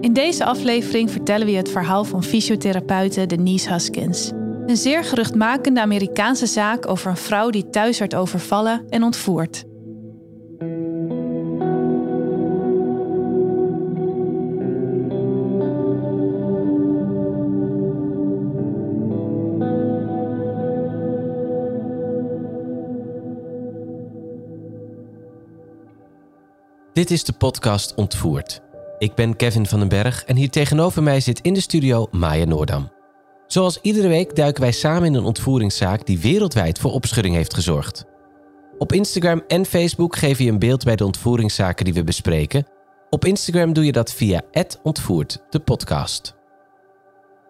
In deze aflevering vertellen we je het verhaal van fysiotherapeute Denise Haskins. Een zeer geruchtmakende Amerikaanse zaak over een vrouw die thuis werd overvallen en ontvoerd. Dit is de podcast Ontvoerd. Ik ben Kevin van den Berg en hier tegenover mij zit in de studio Maya Noordam. Zoals iedere week duiken wij samen in een ontvoeringszaak die wereldwijd voor opschudding heeft gezorgd. Op Instagram en Facebook geef je een beeld bij de ontvoeringszaken die we bespreken. Op Instagram doe je dat via ontvoerd, de podcast.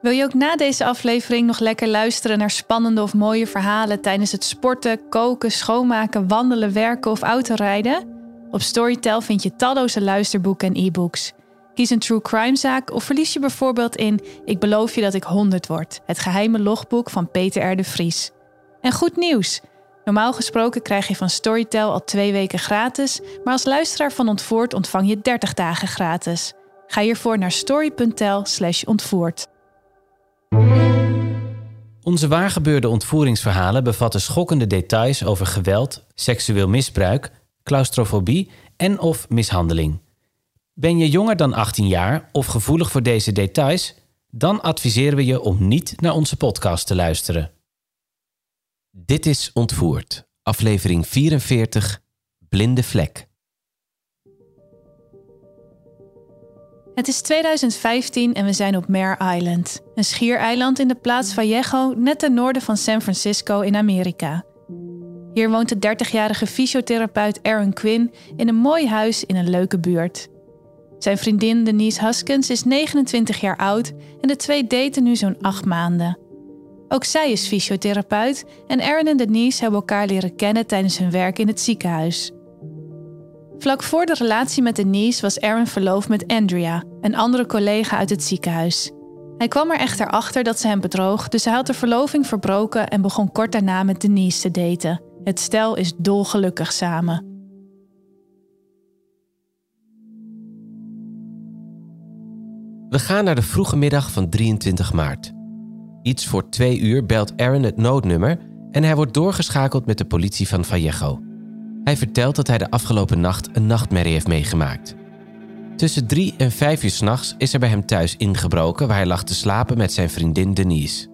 Wil je ook na deze aflevering nog lekker luisteren naar spannende of mooie verhalen tijdens het sporten, koken, schoonmaken, wandelen, werken of autorijden? Op Storytel vind je talloze luisterboeken en e-books. Kies een true crime zaak of verlies je bijvoorbeeld in Ik beloof je dat ik 100 word, het geheime logboek van Peter R. de Vries. En goed nieuws! Normaal gesproken krijg je van Storytel al twee weken gratis, maar als luisteraar van Ontvoerd ontvang je 30 dagen gratis. Ga hiervoor naar story.tel/slash ontvoerd. Onze waargebeurde ontvoeringsverhalen bevatten schokkende details over geweld, seksueel misbruik claustrofobie en of mishandeling. Ben je jonger dan 18 jaar of gevoelig voor deze details? Dan adviseren we je om niet naar onze podcast te luisteren. Dit is Ontvoerd, aflevering 44, Blinde Vlek. Het is 2015 en we zijn op Mare Island, een schiereiland in de plaats Vallejo, net ten noorden van San Francisco in Amerika. Hier woont de 30-jarige fysiotherapeut Aaron Quinn in een mooi huis in een leuke buurt. Zijn vriendin Denise Huskins is 29 jaar oud en de twee daten nu zo'n acht maanden. Ook zij is fysiotherapeut en Aaron en Denise hebben elkaar leren kennen tijdens hun werk in het ziekenhuis. Vlak voor de relatie met Denise was Aaron verloofd met Andrea, een andere collega uit het ziekenhuis. Hij kwam er echter achter dat ze hem bedroog, dus hij had de verloving verbroken en begon kort daarna met Denise te daten. Het stel is dolgelukkig samen. We gaan naar de vroege middag van 23 maart. Iets voor twee uur belt Aaron het noodnummer en hij wordt doorgeschakeld met de politie van Vallejo. Hij vertelt dat hij de afgelopen nacht een nachtmerrie heeft meegemaakt. Tussen drie en vijf uur s'nachts is er bij hem thuis ingebroken waar hij lag te slapen met zijn vriendin Denise.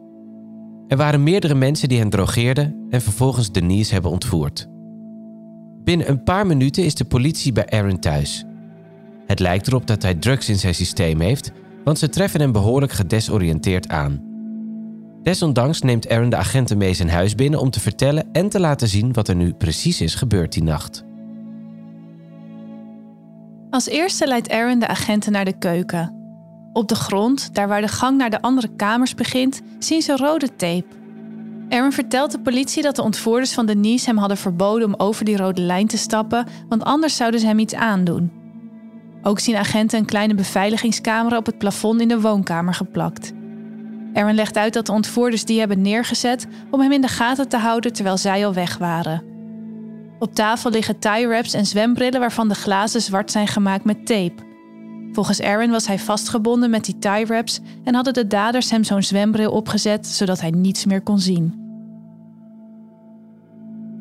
Er waren meerdere mensen die hen drogeerden en vervolgens Denise hebben ontvoerd. Binnen een paar minuten is de politie bij Aaron thuis. Het lijkt erop dat hij drugs in zijn systeem heeft, want ze treffen hem behoorlijk gedesoriënteerd aan. Desondanks neemt Aaron de agenten mee zijn huis binnen om te vertellen en te laten zien wat er nu precies is gebeurd die nacht. Als eerste leidt Aaron de agenten naar de keuken. Op de grond, daar waar de gang naar de andere kamers begint, zien ze rode tape. Aaron vertelt de politie dat de ontvoerders van Denise hem hadden verboden om over die rode lijn te stappen, want anders zouden ze hem iets aandoen. Ook zien agenten een kleine beveiligingscamera op het plafond in de woonkamer geplakt. Aaron legt uit dat de ontvoerders die hebben neergezet om hem in de gaten te houden terwijl zij al weg waren. Op tafel liggen tie wraps en zwembrillen waarvan de glazen zwart zijn gemaakt met tape. Volgens Aaron was hij vastgebonden met die tie wraps en hadden de daders hem zo'n zwembril opgezet zodat hij niets meer kon zien.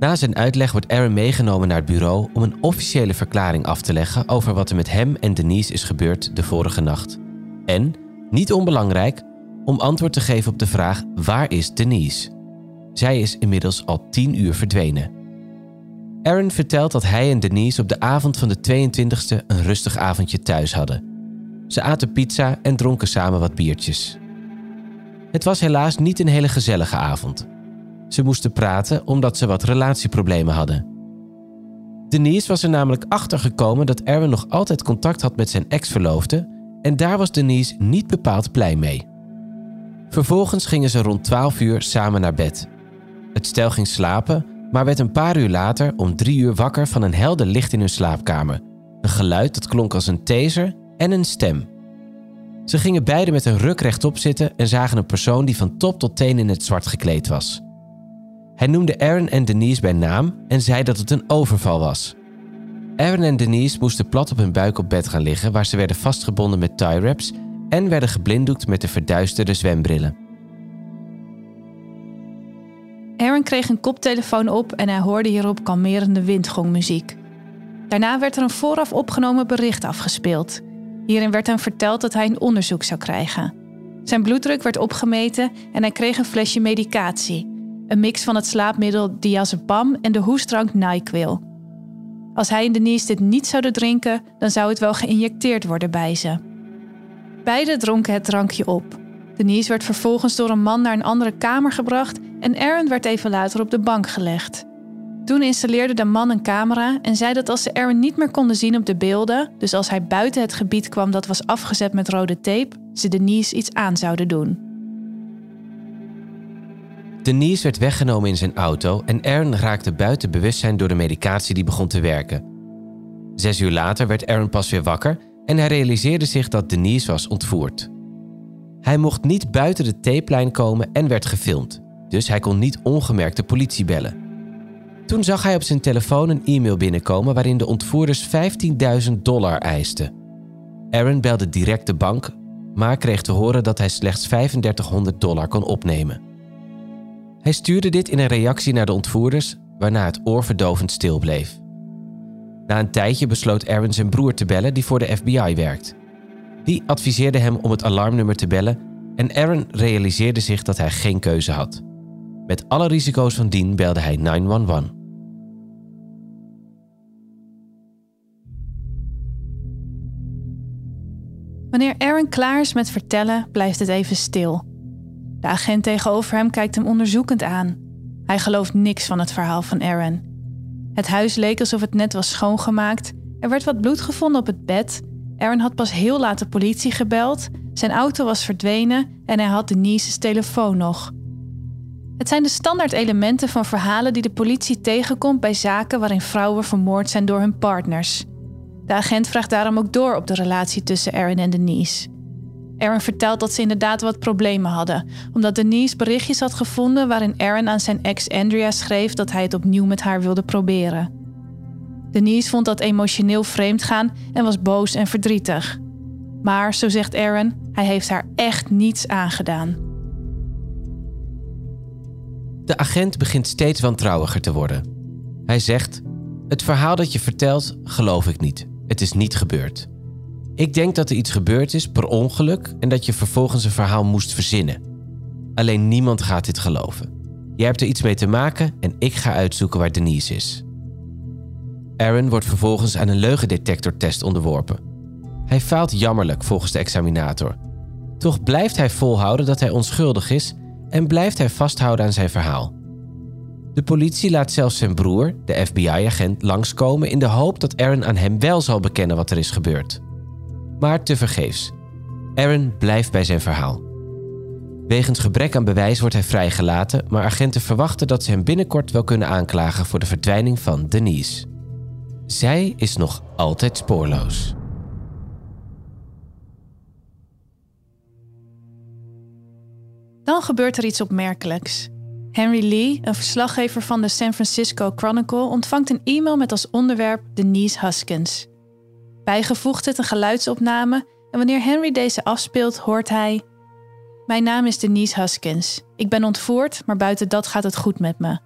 Na zijn uitleg wordt Aaron meegenomen naar het bureau om een officiële verklaring af te leggen over wat er met hem en Denise is gebeurd de vorige nacht. En, niet onbelangrijk, om antwoord te geven op de vraag: waar is Denise? Zij is inmiddels al tien uur verdwenen. Aaron vertelt dat hij en Denise op de avond van de 22e een rustig avondje thuis hadden. Ze aten pizza en dronken samen wat biertjes. Het was helaas niet een hele gezellige avond. Ze moesten praten omdat ze wat relatieproblemen hadden. Denise was er namelijk achter gekomen dat Aaron nog altijd contact had met zijn ex-verloofde En daar was Denise niet bepaald blij mee. Vervolgens gingen ze rond 12 uur samen naar bed. Het stel ging slapen, maar werd een paar uur later om drie uur wakker van een helder licht in hun slaapkamer. Een geluid dat klonk als een taser en een stem. Ze gingen beiden met een ruk rechtop zitten en zagen een persoon die van top tot teen in het zwart gekleed was. Hij noemde Aaron en Denise bij naam en zei dat het een overval was. Aaron en Denise moesten plat op hun buik op bed gaan liggen, waar ze werden vastgebonden met tie wraps en werden geblinddoekt met de verduisterde zwembrillen. Aaron kreeg een koptelefoon op en hij hoorde hierop kalmerende windgongmuziek. Daarna werd er een vooraf opgenomen bericht afgespeeld. Hierin werd hem verteld dat hij een onderzoek zou krijgen. Zijn bloeddruk werd opgemeten en hij kreeg een flesje medicatie. Een mix van het slaapmiddel diazepam en de hoestdrank NyQuil. Als hij en Denise dit niet zouden drinken, dan zou het wel geïnjecteerd worden bij ze. Beiden dronken het drankje op. Denise werd vervolgens door een man naar een andere kamer gebracht en Aaron werd even later op de bank gelegd. Toen installeerde de man een camera en zei dat als ze Aaron niet meer konden zien op de beelden, dus als hij buiten het gebied kwam dat was afgezet met rode tape, ze Denise iets aan zouden doen. Denise werd weggenomen in zijn auto en Aaron raakte buiten bewustzijn door de medicatie die begon te werken. Zes uur later werd Aaron pas weer wakker en hij realiseerde zich dat Denise was ontvoerd. Hij mocht niet buiten de tapelijn komen en werd gefilmd, dus hij kon niet ongemerkt de politie bellen. Toen zag hij op zijn telefoon een e-mail binnenkomen waarin de ontvoerders 15.000 dollar eisten. Aaron belde direct de bank, maar kreeg te horen dat hij slechts 3500 dollar kon opnemen. Hij stuurde dit in een reactie naar de ontvoerders, waarna het oorverdovend stil bleef. Na een tijdje besloot Aaron zijn broer te bellen, die voor de FBI werkt. Die adviseerde hem om het alarmnummer te bellen en Aaron realiseerde zich dat hij geen keuze had. Met alle risico's van dien belde hij 911. Wanneer Aaron klaar is met vertellen, blijft het even stil. De agent tegenover hem kijkt hem onderzoekend aan. Hij gelooft niks van het verhaal van Aaron. Het huis leek alsof het net was schoongemaakt. Er werd wat bloed gevonden op het bed. Aaron had pas heel laat de politie gebeld. Zijn auto was verdwenen en hij had Denise's telefoon nog. Het zijn de standaard elementen van verhalen die de politie tegenkomt bij zaken waarin vrouwen vermoord zijn door hun partners. De agent vraagt daarom ook door op de relatie tussen Aaron en Denise. Aaron vertelt dat ze inderdaad wat problemen hadden, omdat Denise berichtjes had gevonden waarin Aaron aan zijn ex Andrea schreef dat hij het opnieuw met haar wilde proberen. Denise vond dat emotioneel vreemd gaan en was boos en verdrietig. Maar, zo zegt Aaron, hij heeft haar echt niets aangedaan. De agent begint steeds wantrouwiger te worden. Hij zegt: Het verhaal dat je vertelt, geloof ik niet. Het is niet gebeurd. Ik denk dat er iets gebeurd is per ongeluk en dat je vervolgens een verhaal moest verzinnen. Alleen niemand gaat dit geloven. Jij hebt er iets mee te maken en ik ga uitzoeken waar Denise is. Aaron wordt vervolgens aan een leugendetectortest onderworpen. Hij faalt jammerlijk volgens de examinator. Toch blijft hij volhouden dat hij onschuldig is en blijft hij vasthouden aan zijn verhaal. De politie laat zelfs zijn broer, de FBI-agent, langskomen in de hoop dat Aaron aan hem wel zal bekennen wat er is gebeurd. Maar tevergeefs. Aaron blijft bij zijn verhaal. Wegens gebrek aan bewijs wordt hij vrijgelaten, maar agenten verwachten dat ze hem binnenkort wel kunnen aanklagen voor de verdwijning van Denise. Zij is nog altijd spoorloos. Dan gebeurt er iets opmerkelijks. Henry Lee, een verslaggever van de San Francisco Chronicle, ontvangt een e-mail met als onderwerp Denise Huskins. Bijgevoegd het een geluidsopname en wanneer Henry deze afspeelt, hoort hij: Mijn naam is Denise Huskins. Ik ben ontvoerd, maar buiten dat gaat het goed met me.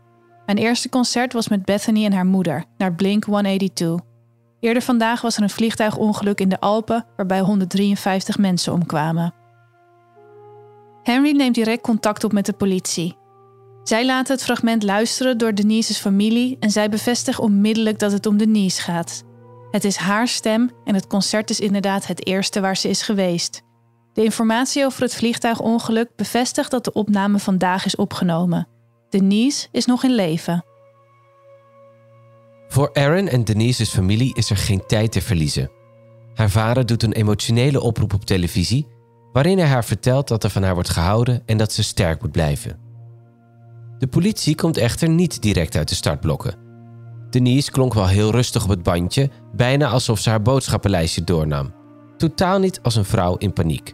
Mijn eerste concert was met Bethany en haar moeder naar Blink 182. Eerder vandaag was er een vliegtuigongeluk in de Alpen waarbij 153 mensen omkwamen. Henry neemt direct contact op met de politie. Zij laten het fragment luisteren door Denise's familie en zij bevestigen onmiddellijk dat het om Denise gaat. Het is haar stem en het concert is inderdaad het eerste waar ze is geweest. De informatie over het vliegtuigongeluk bevestigt dat de opname vandaag is opgenomen. Denise is nog in leven. Voor Aaron en Denise's familie is er geen tijd te verliezen. Haar vader doet een emotionele oproep op televisie, waarin hij haar vertelt dat er van haar wordt gehouden en dat ze sterk moet blijven. De politie komt echter niet direct uit de startblokken. Denise klonk wel heel rustig op het bandje, bijna alsof ze haar boodschappenlijstje doornam. Totaal niet als een vrouw in paniek.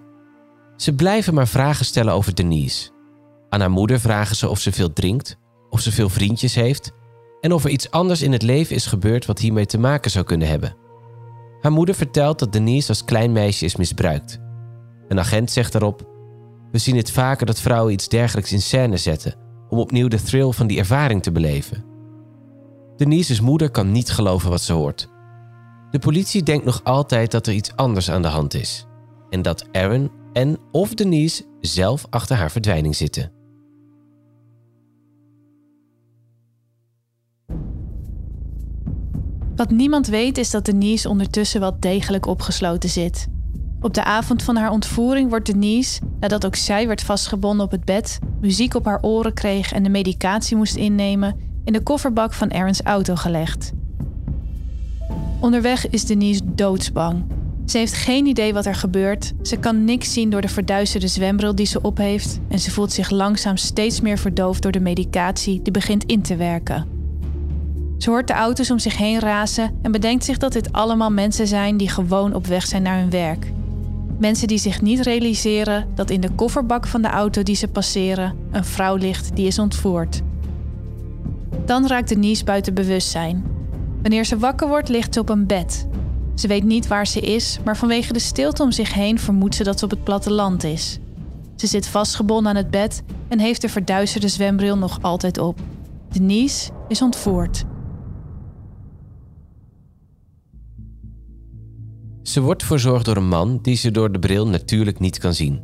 Ze blijven maar vragen stellen over Denise. Aan haar moeder vragen ze of ze veel drinkt, of ze veel vriendjes heeft en of er iets anders in het leven is gebeurd wat hiermee te maken zou kunnen hebben. Haar moeder vertelt dat Denise als klein meisje is misbruikt. Een agent zegt daarop: We zien het vaker dat vrouwen iets dergelijks in scène zetten om opnieuw de thrill van die ervaring te beleven. Denise's moeder kan niet geloven wat ze hoort. De politie denkt nog altijd dat er iets anders aan de hand is en dat Aaron en of Denise zelf achter haar verdwijning zitten. Wat niemand weet is dat Denise ondertussen wel degelijk opgesloten zit. Op de avond van haar ontvoering wordt Denise, nadat ook zij werd vastgebonden op het bed, muziek op haar oren kreeg en de medicatie moest innemen, in de kofferbak van Aaron's auto gelegd. Onderweg is Denise doodsbang. Ze heeft geen idee wat er gebeurt. Ze kan niks zien door de verduisterde zwembril die ze op heeft. En ze voelt zich langzaam steeds meer verdoofd door de medicatie die begint in te werken. Ze hoort de auto's om zich heen razen en bedenkt zich dat dit allemaal mensen zijn die gewoon op weg zijn naar hun werk. Mensen die zich niet realiseren dat in de kofferbak van de auto die ze passeren een vrouw ligt die is ontvoerd. Dan raakt Denise buiten bewustzijn. Wanneer ze wakker wordt, ligt ze op een bed. Ze weet niet waar ze is, maar vanwege de stilte om zich heen vermoedt ze dat ze op het platteland is. Ze zit vastgebonden aan het bed en heeft de verduisterde zwembril nog altijd op. Denise is ontvoerd. Ze wordt verzorgd door een man die ze door de bril natuurlijk niet kan zien.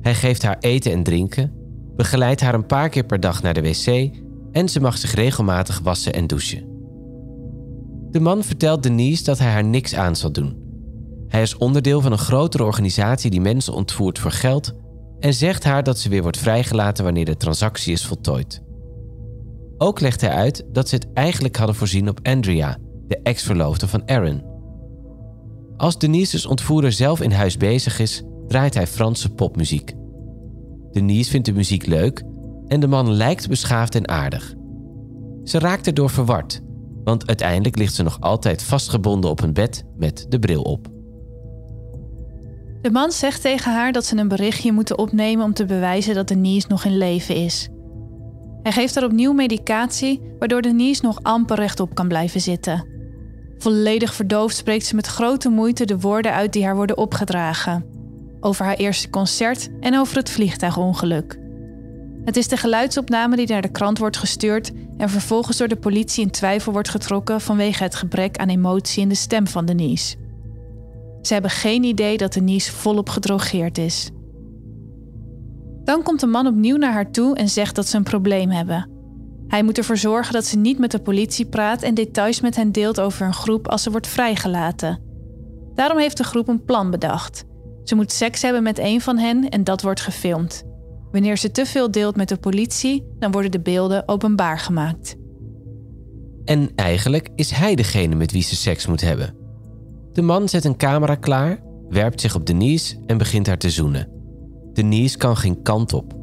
Hij geeft haar eten en drinken, begeleidt haar een paar keer per dag naar de wc en ze mag zich regelmatig wassen en douchen. De man vertelt Denise dat hij haar niks aan zal doen. Hij is onderdeel van een grotere organisatie die mensen ontvoert voor geld en zegt haar dat ze weer wordt vrijgelaten wanneer de transactie is voltooid. Ook legt hij uit dat ze het eigenlijk hadden voorzien op Andrea, de ex-verloofde van Aaron. Als Denise's ontvoerder zelf in huis bezig is, draait hij Franse popmuziek. Denise vindt de muziek leuk en de man lijkt beschaafd en aardig. Ze raakt erdoor verward, want uiteindelijk ligt ze nog altijd vastgebonden op een bed met de bril op. De man zegt tegen haar dat ze een berichtje moeten opnemen om te bewijzen dat Denise nog in leven is. Hij geeft haar opnieuw medicatie, waardoor Denise nog amper rechtop kan blijven zitten. Volledig verdoofd spreekt ze met grote moeite de woorden uit die haar worden opgedragen. Over haar eerste concert en over het vliegtuigongeluk. Het is de geluidsopname die naar de krant wordt gestuurd en vervolgens door de politie in twijfel wordt getrokken vanwege het gebrek aan emotie in de stem van Denise. Ze hebben geen idee dat Denise volop gedrogeerd is. Dan komt de man opnieuw naar haar toe en zegt dat ze een probleem hebben. Hij moet ervoor zorgen dat ze niet met de politie praat en details met hen deelt over een groep als ze wordt vrijgelaten. Daarom heeft de groep een plan bedacht. Ze moet seks hebben met een van hen en dat wordt gefilmd. Wanneer ze te veel deelt met de politie, dan worden de beelden openbaar gemaakt. En eigenlijk is hij degene met wie ze seks moet hebben. De man zet een camera klaar, werpt zich op Denise en begint haar te zoenen. Denise kan geen kant op.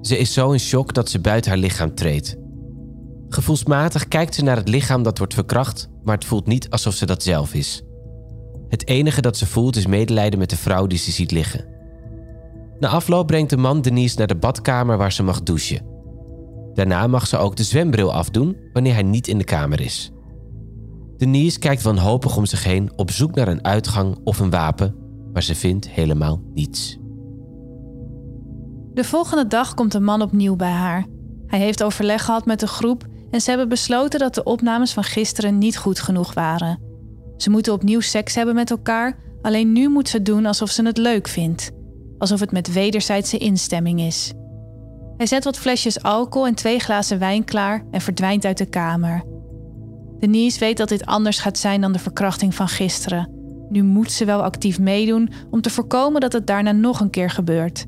Ze is zo in shock dat ze buiten haar lichaam treedt. Gevoelsmatig kijkt ze naar het lichaam dat wordt verkracht, maar het voelt niet alsof ze dat zelf is. Het enige dat ze voelt is medelijden met de vrouw die ze ziet liggen. Na afloop brengt de man Denise naar de badkamer waar ze mag douchen. Daarna mag ze ook de zwembril afdoen wanneer hij niet in de kamer is. Denise kijkt wanhopig om zich heen op zoek naar een uitgang of een wapen, maar ze vindt helemaal niets. De volgende dag komt de man opnieuw bij haar. Hij heeft overleg gehad met de groep en ze hebben besloten dat de opnames van gisteren niet goed genoeg waren. Ze moeten opnieuw seks hebben met elkaar, alleen nu moet ze doen alsof ze het leuk vindt. Alsof het met wederzijdse instemming is. Hij zet wat flesjes alcohol en twee glazen wijn klaar en verdwijnt uit de kamer. Denise weet dat dit anders gaat zijn dan de verkrachting van gisteren. Nu moet ze wel actief meedoen om te voorkomen dat het daarna nog een keer gebeurt.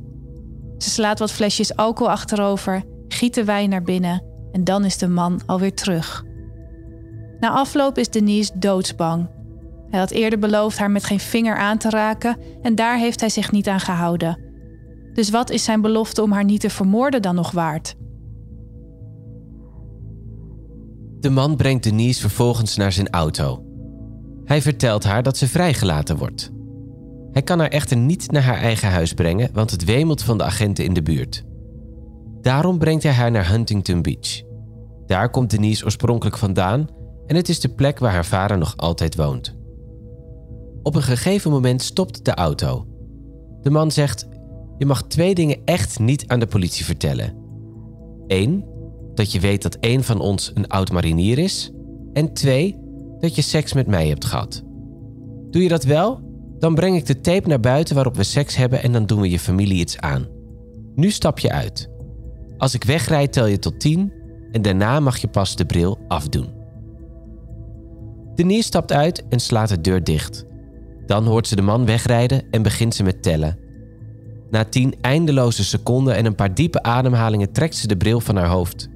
Ze slaat wat flesjes alcohol achterover, giet de wijn naar binnen en dan is de man alweer terug. Na afloop is Denise doodsbang. Hij had eerder beloofd haar met geen vinger aan te raken en daar heeft hij zich niet aan gehouden. Dus wat is zijn belofte om haar niet te vermoorden dan nog waard? De man brengt Denise vervolgens naar zijn auto. Hij vertelt haar dat ze vrijgelaten wordt. Hij kan haar echter niet naar haar eigen huis brengen, want het wemelt van de agenten in de buurt. Daarom brengt hij haar naar Huntington Beach. Daar komt Denise oorspronkelijk vandaan en het is de plek waar haar vader nog altijd woont. Op een gegeven moment stopt de auto. De man zegt: Je mag twee dingen echt niet aan de politie vertellen. Eén, dat je weet dat één van ons een oud marinier is. En twee, dat je seks met mij hebt gehad. Doe je dat wel? Dan breng ik de tape naar buiten waarop we seks hebben en dan doen we je familie iets aan. Nu stap je uit. Als ik wegrijd tel je tot tien en daarna mag je pas de bril afdoen. Denise stapt uit en slaat de deur dicht. Dan hoort ze de man wegrijden en begint ze met tellen. Na tien eindeloze seconden en een paar diepe ademhalingen trekt ze de bril van haar hoofd.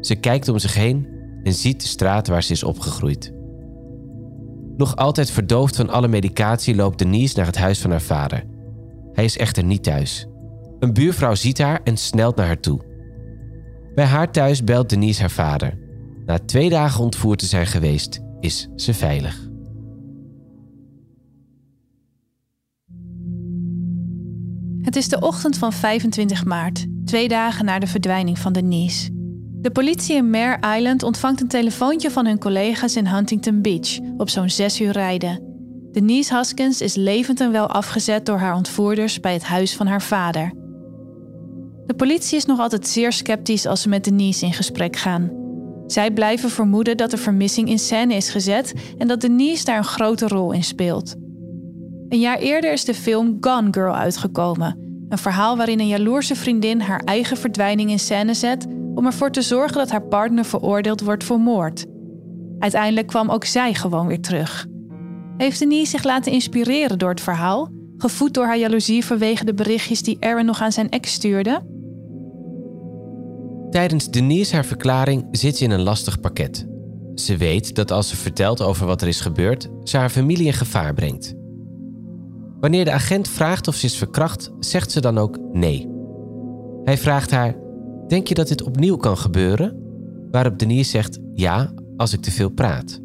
Ze kijkt om zich heen en ziet de straat waar ze is opgegroeid. Nog altijd verdoofd van alle medicatie loopt Denise naar het huis van haar vader. Hij is echter niet thuis. Een buurvrouw ziet haar en snelt naar haar toe. Bij haar thuis belt Denise haar vader. Na twee dagen ontvoerd te zijn geweest, is ze veilig. Het is de ochtend van 25 maart, twee dagen na de verdwijning van Denise. De politie in Mare Island ontvangt een telefoontje van hun collega's in Huntington Beach op zo'n zes uur rijden. Denise Haskins is levend en wel afgezet door haar ontvoerders bij het huis van haar vader. De politie is nog altijd zeer sceptisch als ze met Denise in gesprek gaan. Zij blijven vermoeden dat de vermissing in scène is gezet en dat Denise daar een grote rol in speelt. Een jaar eerder is de film Gone Girl uitgekomen. Een verhaal waarin een jaloerse vriendin haar eigen verdwijning in scène zet om ervoor te zorgen dat haar partner veroordeeld wordt voor moord. Uiteindelijk kwam ook zij gewoon weer terug. Heeft Denise zich laten inspireren door het verhaal, gevoed door haar jaloezie vanwege de berichtjes die Aaron nog aan zijn ex stuurde? Tijdens Denise haar verklaring zit ze in een lastig pakket. Ze weet dat als ze vertelt over wat er is gebeurd, ze haar familie in gevaar brengt. Wanneer de agent vraagt of ze is verkracht, zegt ze dan ook nee. Hij vraagt haar: Denk je dat dit opnieuw kan gebeuren? Waarop Denise zegt: Ja, als ik te veel praat.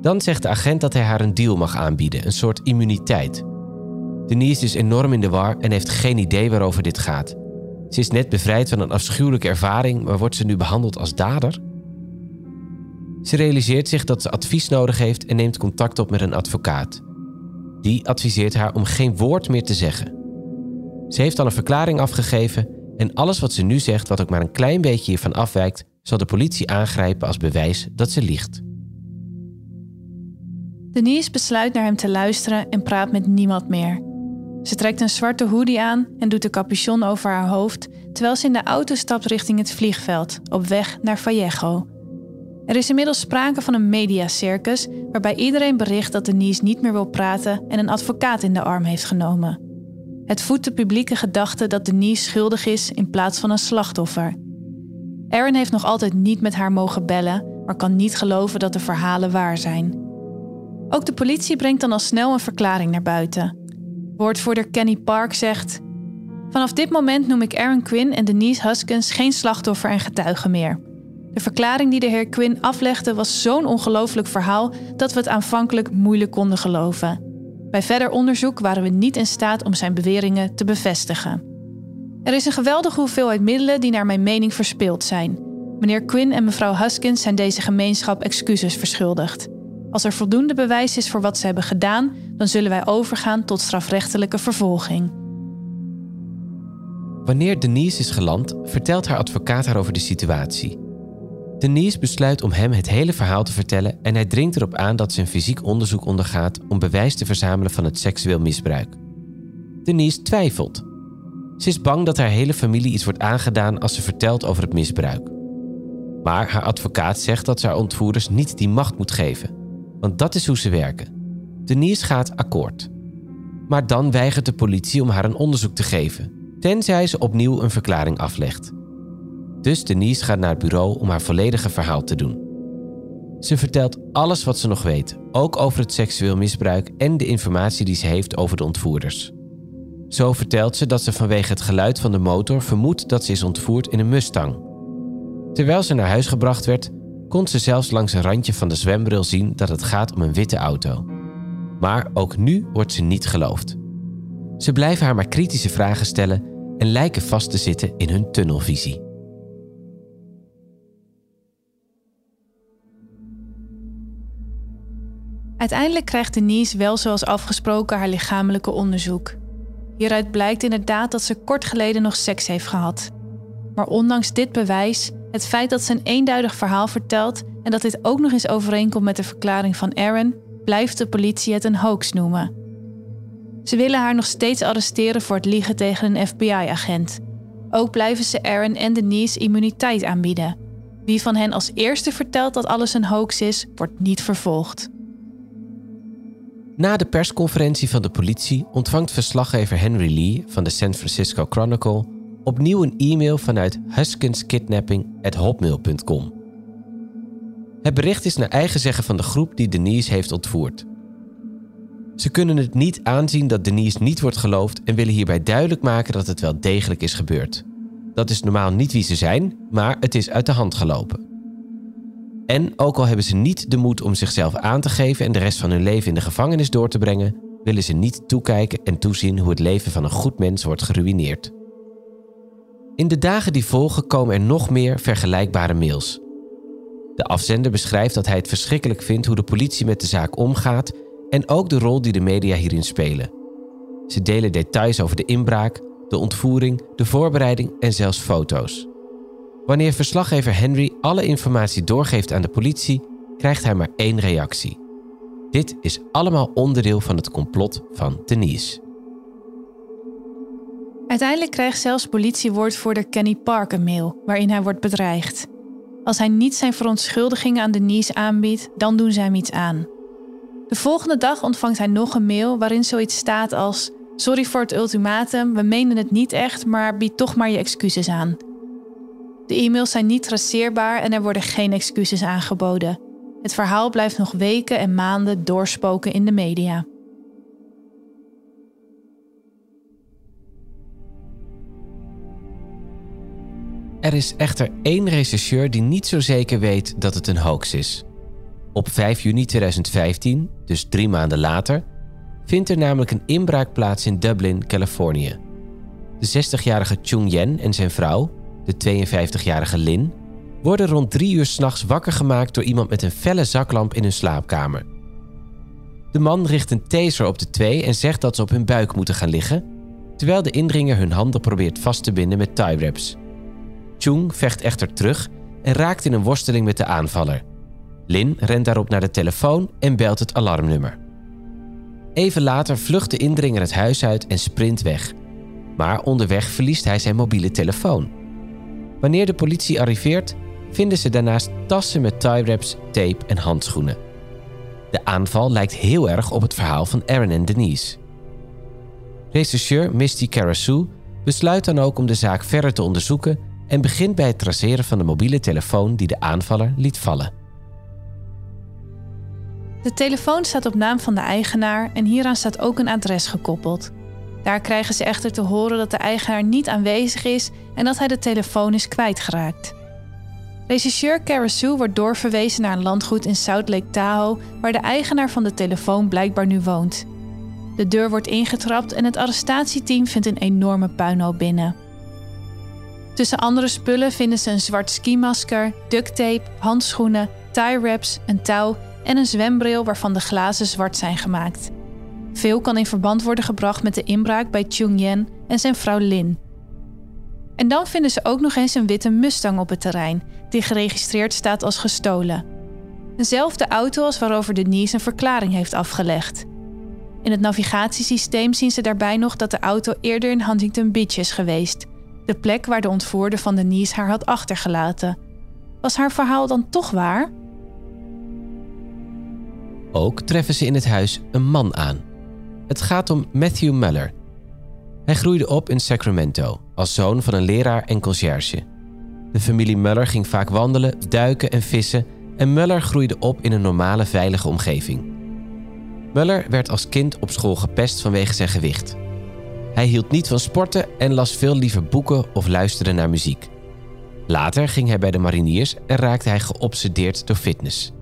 Dan zegt de agent dat hij haar een deal mag aanbieden, een soort immuniteit. Denise is enorm in de war en heeft geen idee waarover dit gaat. Ze is net bevrijd van een afschuwelijke ervaring, maar wordt ze nu behandeld als dader? Ze realiseert zich dat ze advies nodig heeft en neemt contact op met een advocaat. Die adviseert haar om geen woord meer te zeggen. Ze heeft al een verklaring afgegeven en alles wat ze nu zegt, wat ook maar een klein beetje hiervan afwijkt, zal de politie aangrijpen als bewijs dat ze liegt. Denise besluit naar hem te luisteren en praat met niemand meer. Ze trekt een zwarte hoodie aan en doet de capuchon over haar hoofd terwijl ze in de auto stapt richting het vliegveld op weg naar Vallejo. Er is inmiddels sprake van een mediacircus waarbij iedereen bericht dat Denise niet meer wil praten en een advocaat in de arm heeft genomen. Het voedt de publieke gedachte dat Denise schuldig is in plaats van een slachtoffer. Aaron heeft nog altijd niet met haar mogen bellen, maar kan niet geloven dat de verhalen waar zijn. Ook de politie brengt dan al snel een verklaring naar buiten. Woordvoerder Kenny Park zegt: Vanaf dit moment noem ik Aaron Quinn en Denise Huskins geen slachtoffer en getuige meer. De verklaring die de heer Quinn aflegde was zo'n ongelooflijk verhaal dat we het aanvankelijk moeilijk konden geloven. Bij verder onderzoek waren we niet in staat om zijn beweringen te bevestigen. Er is een geweldige hoeveelheid middelen die naar mijn mening verspild zijn. Meneer Quinn en mevrouw Huskins zijn deze gemeenschap excuses verschuldigd. Als er voldoende bewijs is voor wat ze hebben gedaan, dan zullen wij overgaan tot strafrechtelijke vervolging. Wanneer Denise is geland, vertelt haar advocaat haar over de situatie. Denise besluit om hem het hele verhaal te vertellen en hij dringt erop aan dat ze een fysiek onderzoek ondergaat om bewijs te verzamelen van het seksueel misbruik. Denise twijfelt. Ze is bang dat haar hele familie iets wordt aangedaan als ze vertelt over het misbruik. Maar haar advocaat zegt dat ze haar ontvoerders niet die macht moet geven, want dat is hoe ze werken. Denise gaat akkoord. Maar dan weigert de politie om haar een onderzoek te geven, tenzij ze opnieuw een verklaring aflegt. Dus Denise gaat naar het bureau om haar volledige verhaal te doen. Ze vertelt alles wat ze nog weet, ook over het seksueel misbruik en de informatie die ze heeft over de ontvoerders. Zo vertelt ze dat ze vanwege het geluid van de motor vermoedt dat ze is ontvoerd in een Mustang. Terwijl ze naar huis gebracht werd, kon ze zelfs langs een randje van de zwembril zien dat het gaat om een witte auto. Maar ook nu wordt ze niet geloofd. Ze blijven haar maar kritische vragen stellen en lijken vast te zitten in hun tunnelvisie. Uiteindelijk krijgt Denise wel zoals afgesproken haar lichamelijke onderzoek. Hieruit blijkt inderdaad dat ze kort geleden nog seks heeft gehad. Maar ondanks dit bewijs, het feit dat ze een eenduidig verhaal vertelt en dat dit ook nog eens overeenkomt met de verklaring van Aaron, blijft de politie het een hoax noemen. Ze willen haar nog steeds arresteren voor het liegen tegen een FBI-agent. Ook blijven ze Aaron en Denise immuniteit aanbieden. Wie van hen als eerste vertelt dat alles een hoax is, wordt niet vervolgd. Na de persconferentie van de politie ontvangt verslaggever Henry Lee van de San Francisco Chronicle opnieuw een e-mail vanuit huskinskidnapping@hotmail.com. Het bericht is naar eigen zeggen van de groep die Denise heeft ontvoerd. Ze kunnen het niet aanzien dat Denise niet wordt geloofd en willen hierbij duidelijk maken dat het wel degelijk is gebeurd. Dat is normaal niet wie ze zijn, maar het is uit de hand gelopen. En ook al hebben ze niet de moed om zichzelf aan te geven en de rest van hun leven in de gevangenis door te brengen, willen ze niet toekijken en toezien hoe het leven van een goed mens wordt geruïneerd. In de dagen die volgen komen er nog meer vergelijkbare mails. De afzender beschrijft dat hij het verschrikkelijk vindt hoe de politie met de zaak omgaat en ook de rol die de media hierin spelen. Ze delen details over de inbraak, de ontvoering, de voorbereiding en zelfs foto's. Wanneer verslaggever Henry alle informatie doorgeeft aan de politie, krijgt hij maar één reactie. Dit is allemaal onderdeel van het complot van Denise. Uiteindelijk krijgt zelfs politiewoordvoerder Kenny Park een mail waarin hij wordt bedreigd. Als hij niet zijn verontschuldigingen aan Denise aanbiedt, dan doen ze hem iets aan. De volgende dag ontvangt hij nog een mail waarin zoiets staat als: Sorry voor het ultimatum, we menen het niet echt, maar bied toch maar je excuses aan. De e-mails zijn niet traceerbaar en er worden geen excuses aangeboden. Het verhaal blijft nog weken en maanden doorspoken in de media. Er is echter één rechercheur die niet zo zeker weet dat het een hoax is. Op 5 juni 2015, dus drie maanden later, vindt er namelijk een inbraak plaats in Dublin, Californië. De 60-jarige Chung Yen en zijn vrouw, de 52-jarige Lin, worden rond drie uur s'nachts wakker gemaakt door iemand met een felle zaklamp in hun slaapkamer. De man richt een taser op de twee en zegt dat ze op hun buik moeten gaan liggen, terwijl de indringer hun handen probeert vast te binden met tie wraps. Chung vecht echter terug en raakt in een worsteling met de aanvaller. Lin rent daarop naar de telefoon en belt het alarmnummer. Even later vlucht de indringer het huis uit en sprint weg. Maar onderweg verliest hij zijn mobiele telefoon. Wanneer de politie arriveert, vinden ze daarnaast tassen met tie wraps, tape en handschoenen. De aanval lijkt heel erg op het verhaal van Aaron en Denise. Rechercheur Misty Karasu besluit dan ook om de zaak verder te onderzoeken en begint bij het traceren van de mobiele telefoon die de aanvaller liet vallen. De telefoon staat op naam van de eigenaar en hieraan staat ook een adres gekoppeld. Daar krijgen ze echter te horen dat de eigenaar niet aanwezig is en dat hij de telefoon is kwijtgeraakt. Regisseur Karasu wordt doorverwezen naar een landgoed in South Lake Tahoe, waar de eigenaar van de telefoon blijkbaar nu woont. De deur wordt ingetrapt en het arrestatieteam vindt een enorme puinhoop binnen. Tussen andere spullen vinden ze een zwart skimasker, duct tape, handschoenen, tie wraps, een touw en een zwembril waarvan de glazen zwart zijn gemaakt. Veel kan in verband worden gebracht met de inbraak bij Chung Yen en zijn vrouw Lin. En dan vinden ze ook nog eens een witte Mustang op het terrein, die geregistreerd staat als gestolen. Dezelfde auto als waarover Denise een verklaring heeft afgelegd. In het navigatiesysteem zien ze daarbij nog dat de auto eerder in Huntington Beach is geweest, de plek waar de ontvoerder van Denise haar had achtergelaten. Was haar verhaal dan toch waar? Ook treffen ze in het huis een man aan. Het gaat om Matthew Muller. Hij groeide op in Sacramento als zoon van een leraar en conciërge. De familie Muller ging vaak wandelen, duiken en vissen en Muller groeide op in een normale veilige omgeving. Muller werd als kind op school gepest vanwege zijn gewicht. Hij hield niet van sporten en las veel liever boeken of luisterde naar muziek. Later ging hij bij de mariniers en raakte hij geobsedeerd door fitness.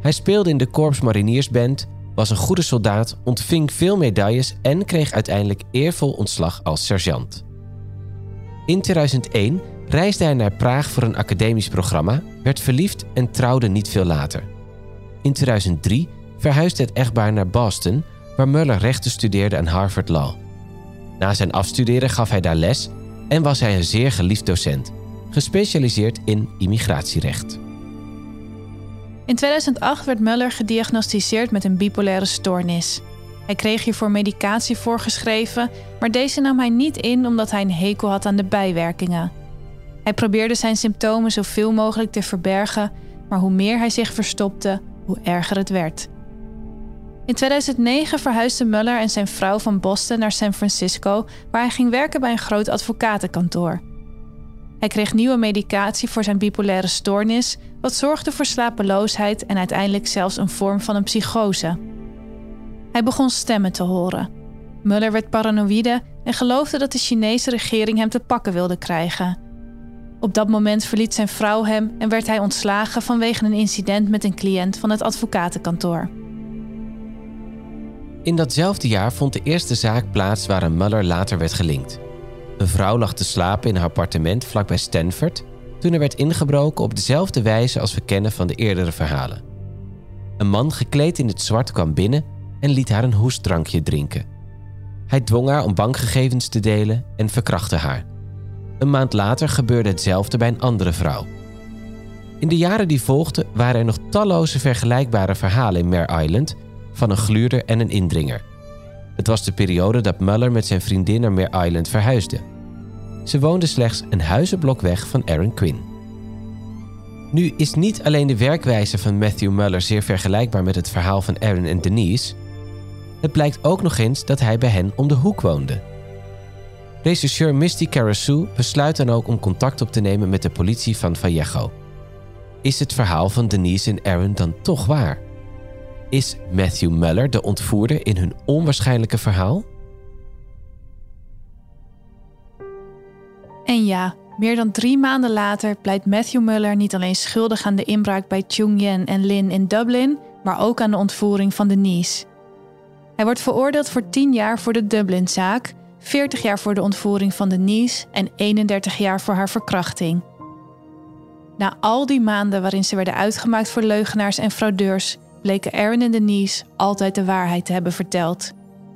Hij speelde in de Korps Mariniersband, was een goede soldaat, ontving veel medailles en kreeg uiteindelijk eervol ontslag als sergeant. In 2001 reisde hij naar Praag voor een academisch programma, werd verliefd en trouwde niet veel later. In 2003 verhuisde het echtpaar naar Boston, waar Muller rechten studeerde aan Harvard Law. Na zijn afstuderen gaf hij daar les en was hij een zeer geliefd docent, gespecialiseerd in immigratierecht. In 2008 werd Muller gediagnosticeerd met een bipolaire stoornis. Hij kreeg hiervoor medicatie voorgeschreven, maar deze nam hij niet in omdat hij een hekel had aan de bijwerkingen. Hij probeerde zijn symptomen zoveel mogelijk te verbergen, maar hoe meer hij zich verstopte, hoe erger het werd. In 2009 verhuisden Muller en zijn vrouw van Boston naar San Francisco, waar hij ging werken bij een groot advocatenkantoor. Hij kreeg nieuwe medicatie voor zijn bipolaire stoornis, wat zorgde voor slapeloosheid en uiteindelijk zelfs een vorm van een psychose. Hij begon stemmen te horen. Muller werd paranoïde en geloofde dat de Chinese regering hem te pakken wilde krijgen. Op dat moment verliet zijn vrouw hem en werd hij ontslagen vanwege een incident met een cliënt van het advocatenkantoor. In datzelfde jaar vond de eerste zaak plaats waaraan Muller later werd gelinkt. Een vrouw lag te slapen in haar appartement vlakbij Stanford toen er werd ingebroken op dezelfde wijze als we kennen van de eerdere verhalen. Een man gekleed in het zwart kwam binnen en liet haar een hoestdrankje drinken. Hij dwong haar om bankgegevens te delen en verkrachtte haar. Een maand later gebeurde hetzelfde bij een andere vrouw. In de jaren die volgden waren er nog talloze vergelijkbare verhalen in Mare Island van een gluurder en een indringer. Het was de periode dat Muller met zijn vriendin naar Mare Island verhuisde. Ze woonde slechts een huizenblok weg van Aaron Quinn. Nu is niet alleen de werkwijze van Matthew Muller zeer vergelijkbaar met het verhaal van Aaron en Denise. Het blijkt ook nog eens dat hij bij hen om de hoek woonde. Rechercheur Misty Carasou besluit dan ook om contact op te nemen met de politie van Vallejo. Is het verhaal van Denise en Aaron dan toch waar? Is Matthew Muller de ontvoerder in hun onwaarschijnlijke verhaal? En ja, meer dan drie maanden later pleit Matthew Muller niet alleen schuldig aan de inbraak bij Chung Yen en Lin in Dublin, maar ook aan de ontvoering van Denise. Hij wordt veroordeeld voor 10 jaar voor de Dublin-zaak, 40 jaar voor de ontvoering van Denise en 31 jaar voor haar verkrachting. Na al die maanden waarin ze werden uitgemaakt voor leugenaars en fraudeurs, bleken Aaron en Denise altijd de waarheid te hebben verteld.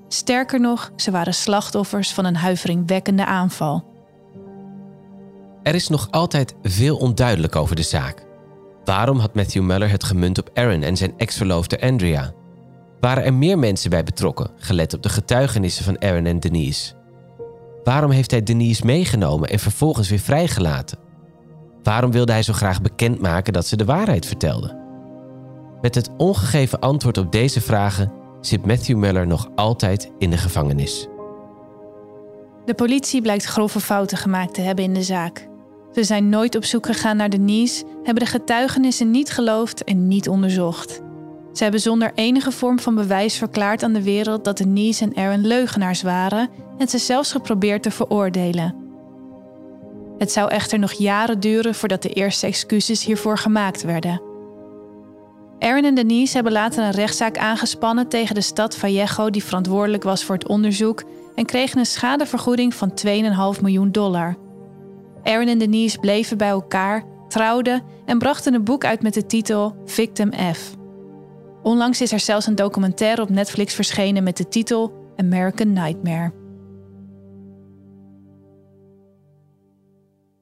Sterker nog, ze waren slachtoffers van een huiveringwekkende aanval. Er is nog altijd veel onduidelijk over de zaak. Waarom had Matthew Muller het gemunt op Aaron en zijn ex-verloofde Andrea? Waren er meer mensen bij betrokken, gelet op de getuigenissen van Aaron en Denise? Waarom heeft hij Denise meegenomen en vervolgens weer vrijgelaten? Waarom wilde hij zo graag bekendmaken dat ze de waarheid vertelde? Met het ongegeven antwoord op deze vragen zit Matthew Muller nog altijd in de gevangenis. De politie blijkt grove fouten gemaakt te hebben in de zaak. Ze zijn nooit op zoek gegaan naar Denise, hebben de getuigenissen niet geloofd en niet onderzocht. Ze hebben zonder enige vorm van bewijs verklaard aan de wereld dat Denise en Aaron leugenaars waren en ze zelfs geprobeerd te veroordelen. Het zou echter nog jaren duren voordat de eerste excuses hiervoor gemaakt werden. Aaron en Denise hebben later een rechtszaak aangespannen tegen de stad Vallejo die verantwoordelijk was voor het onderzoek en kregen een schadevergoeding van 2,5 miljoen dollar. Aaron en Denise bleven bij elkaar, trouwden en brachten een boek uit met de titel Victim F. Onlangs is er zelfs een documentaire op Netflix verschenen met de titel American Nightmare.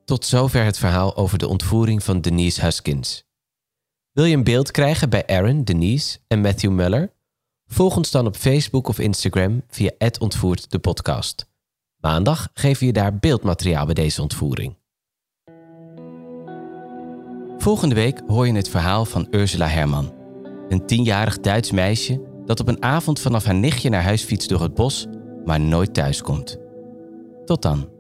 Tot zover het verhaal over de ontvoering van Denise Huskins. Wil je een beeld krijgen bij Aaron, Denise en Matthew Muller? Volg ons dan op Facebook of Instagram via ontvoert de podcast. Maandag geven je daar beeldmateriaal bij deze ontvoering. Volgende week hoor je het verhaal van Ursula Herman. Een tienjarig Duits meisje dat op een avond vanaf haar nichtje naar huis fietst door het bos, maar nooit thuis komt. Tot dan.